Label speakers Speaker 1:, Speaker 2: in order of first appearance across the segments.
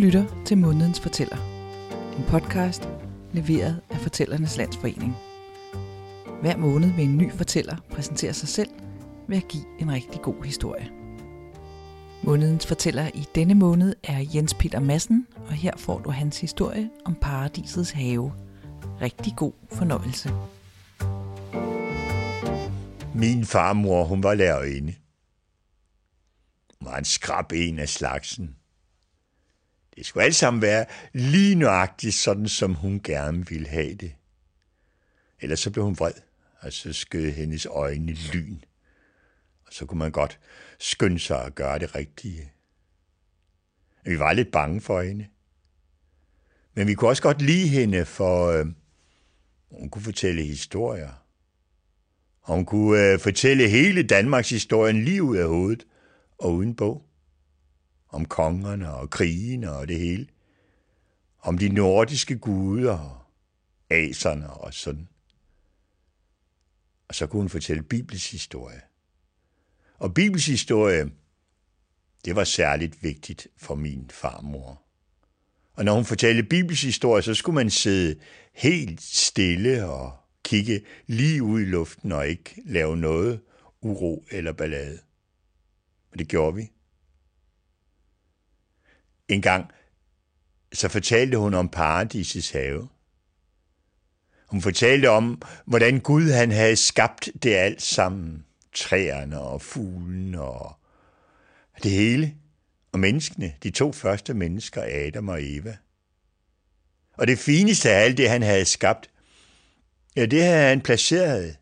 Speaker 1: lytter til Månedens Fortæller. En podcast leveret af Fortællernes Landsforening. Hver måned vil en ny fortæller præsentere sig selv ved at give en rigtig god historie. Månedens fortæller i denne måned er Jens Peter Madsen, og her får du hans historie om paradisets have. Rigtig god fornøjelse.
Speaker 2: Min farmor, hun var lærerinde. Hun var en skrab en af slagsen. Det skulle alt sammen være lige nøjagtigt sådan, som hun gerne ville have det. Ellers så blev hun vred, og så skød hendes øjne lyn. Og så kunne man godt skynde sig at gøre det rigtige. Vi var lidt bange for hende. Men vi kunne også godt lide hende, for øh, hun kunne fortælle historier. Og hun kunne øh, fortælle hele Danmarks historien lige ud af hovedet og uden bog. Om kongerne og krigene og det hele. Om de nordiske guder og aserne og sådan. Og så kunne hun fortælle Bibels historie. Og Bibels historie, det var særligt vigtigt for min farmor. Og når hun fortalte Bibels historie, så skulle man sidde helt stille og kigge lige ud i luften og ikke lave noget uro eller ballade. Og det gjorde vi. En gang så fortalte hun om paradisets have. Hun fortalte om, hvordan Gud han havde skabt det alt sammen. Træerne og fuglen og det hele. Og menneskene, de to første mennesker, Adam og Eva. Og det fineste af alt det, han havde skabt, ja, det havde han placeret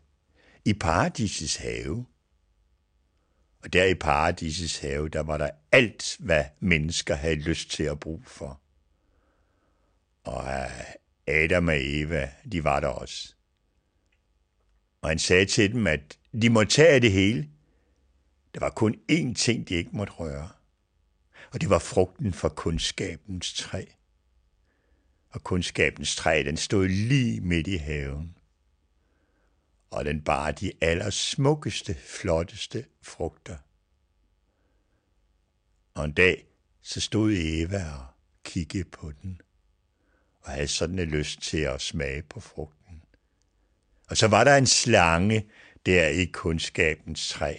Speaker 2: i paradisets have. Og der i paradisets have, der var der alt, hvad mennesker havde lyst til at bruge for. Og øh, Adam og Eva, de var der også. Og han sagde til dem, at de måtte tage det hele. Der var kun én ting, de ikke måtte røre. Og det var frugten fra kundskabens træ. Og kundskabens træ, den stod lige midt i haven. Og den bar de allersmukkeste, flotteste frugter. Og en dag, så stod Eva og kiggede på den, og havde sådan en lyst til at smage på frugten. Og så var der en slange der i kundskabens træ,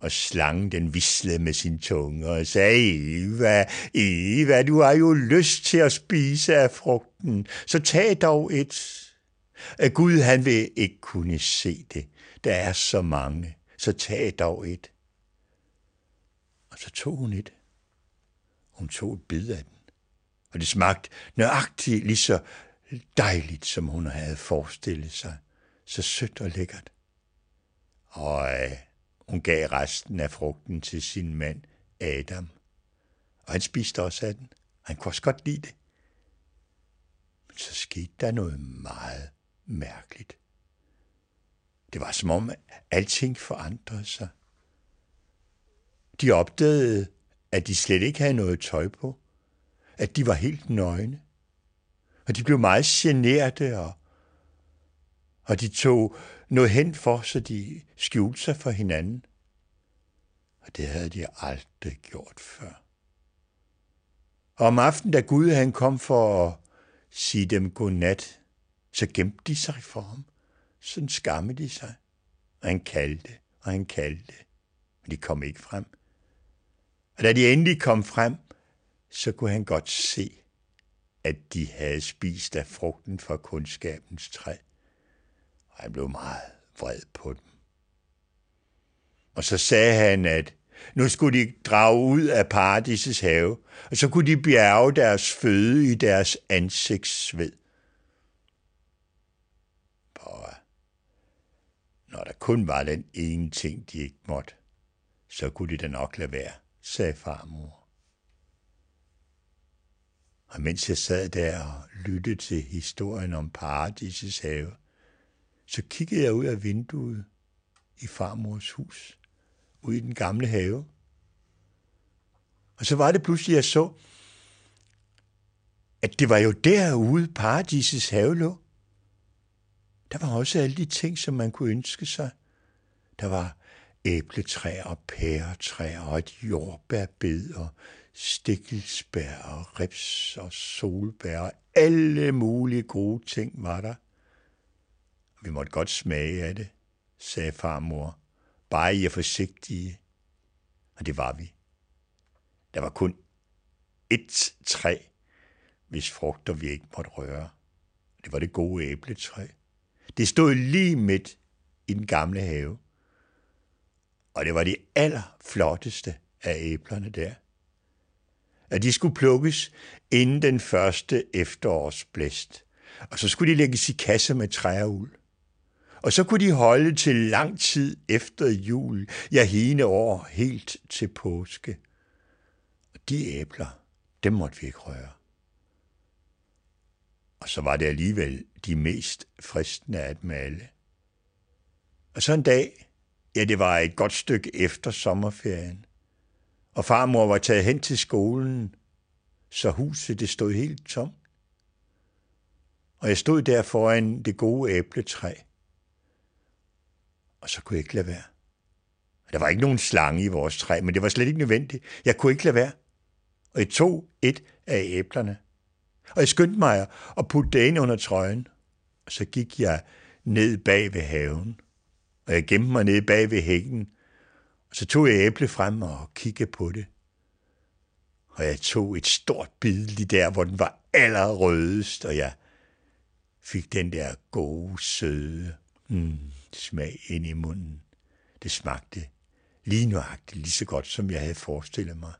Speaker 2: og slangen den vislede med sin tunge og sagde, Eva, Eva, du har jo lyst til at spise af frugten, så tag dog et. At Gud han vil ikke kunne se det. Der er så mange, så tag dog et. Og så tog hun et. Hun tog et bid af den. Og det smagte nøjagtigt lige så dejligt, som hun havde forestillet sig. Så sødt og lækkert. Og øh, hun gav resten af frugten til sin mand Adam. Og han spiste også af den. Han kunne også godt lide det. Men så skete der noget meget mærkeligt. Det var som om alting forandrede sig. De opdagede, at de slet ikke havde noget tøj på. At de var helt nøgne. Og de blev meget generte, og, og de tog noget hen for, så de skjulte sig for hinanden. Og det havde de aldrig gjort før. Og om aftenen, da Gud han kom for at sige dem godnat, så gemte de sig for ham. Sådan skammede de sig. Og han kaldte, og han kaldte. Men de kom ikke frem. Og da de endelig kom frem, så kunne han godt se, at de havde spist af frugten fra kundskabens træ. Og han blev meget vred på dem. Og så sagde han, at nu skulle de drage ud af paradisets have, og så kunne de bjerge deres føde i deres ansigtssved. For når der kun var den ene ting, de ikke måtte, så kunne de da nok lade være, sagde farmor. Og mens jeg sad der og lyttede til historien om paradisets have, så kiggede jeg ud af vinduet i farmors hus, ud i den gamle have. Og så var det pludselig, jeg så, at det var jo derude, paradisets have lå. Der var også alle de ting, som man kunne ønske sig. Der var æbletræer og pæretræer og et jordbærbed og Stikkelsbær og rips og solbær og alle mulige gode ting var der. Vi måtte godt smage af det, sagde farmor. Bare I er forsigtige. Og det var vi. Der var kun ét træ, hvis frugter vi ikke måtte røre. Det var det gode æbletræ. Det stod lige midt i den gamle have. Og det var de allerflotteste af æblerne der. At de skulle plukkes inden den første efterårsblæst. Og så skulle de lægges i kasse med træul. Og så kunne de holde til lang tid efter jul, ja hene år helt til påske. Og de æbler, dem måtte vi ikke røre. Og så var det alligevel de mest fristende af dem alle. Og så en dag, ja det var et godt stykke efter sommerferien, og farmor var taget hen til skolen, så huset det stod helt tomt. Og jeg stod der foran det gode æbletræ, og så kunne jeg ikke lade være. Der var ikke nogen slange i vores træ, men det var slet ikke nødvendigt. Jeg kunne ikke lade være. Og jeg tog et af æblerne. Og jeg skyndte mig at putte det ind under trøjen. Og så gik jeg ned bag ved haven. Og jeg gemte mig ned bag ved hækken. Og så tog jeg æble frem og kiggede på det. Og jeg tog et stort bid lige der, hvor den var allerrødest, og jeg fik den der gode, søde mm, smag ind i munden. Det smagte lige nøjagtigt lige så godt, som jeg havde forestillet mig.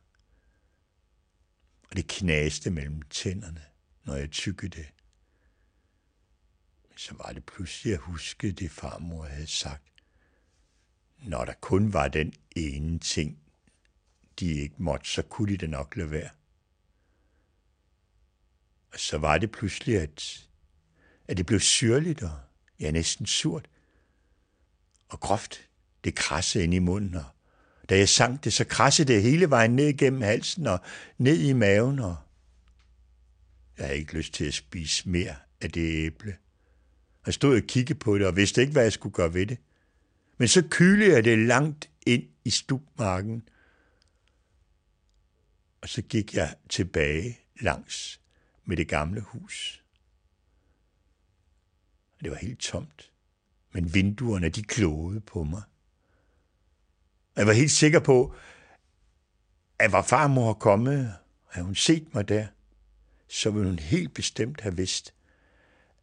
Speaker 2: Og det knaste mellem tænderne, når jeg tykkede det. Men så var det pludselig, at huske det farmor havde sagt. Når der kun var den ene ting, de ikke måtte, så kunne de det nok lade være. Og så var det pludselig, at, at det blev syrligt og ja, næsten surt og groft. Det krassede ind i munden, og da jeg sang det, så krassede det hele vejen ned igennem halsen og ned i maven, og jeg havde ikke lyst til at spise mere af det æble. Jeg stod og kiggede på det, og vidste ikke, hvad jeg skulle gøre ved det. Men så kylede jeg det langt ind i stubmarken, og så gik jeg tilbage langs med det gamle hus. Det var helt tomt, men vinduerne de klogede på mig. Jeg var helt sikker på, at var farmor kommet, og havde hun set mig der, så ville hun helt bestemt have vidst,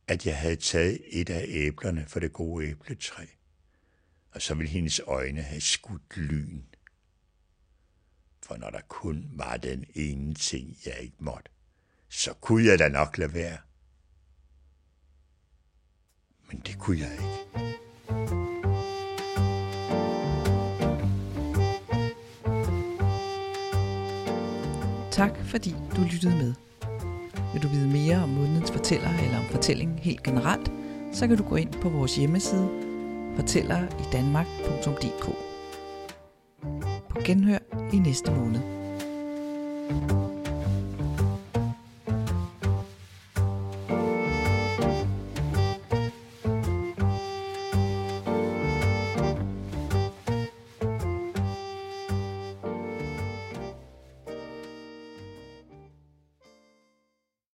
Speaker 2: at jeg havde taget et af æblerne fra det gode æbletræ. Og så ville hendes øjne have skudt lyn. For når der kun var den ene ting, jeg ikke måtte, så kunne jeg da nok lade være. Men det kunne jeg ikke.
Speaker 1: Tak fordi du lyttede med. Vil du vide mere om månedens fortæller eller om fortællingen helt generelt, så kan du gå ind på vores hjemmeside fortælleridanmark.dk På genhør i næste måned. thank you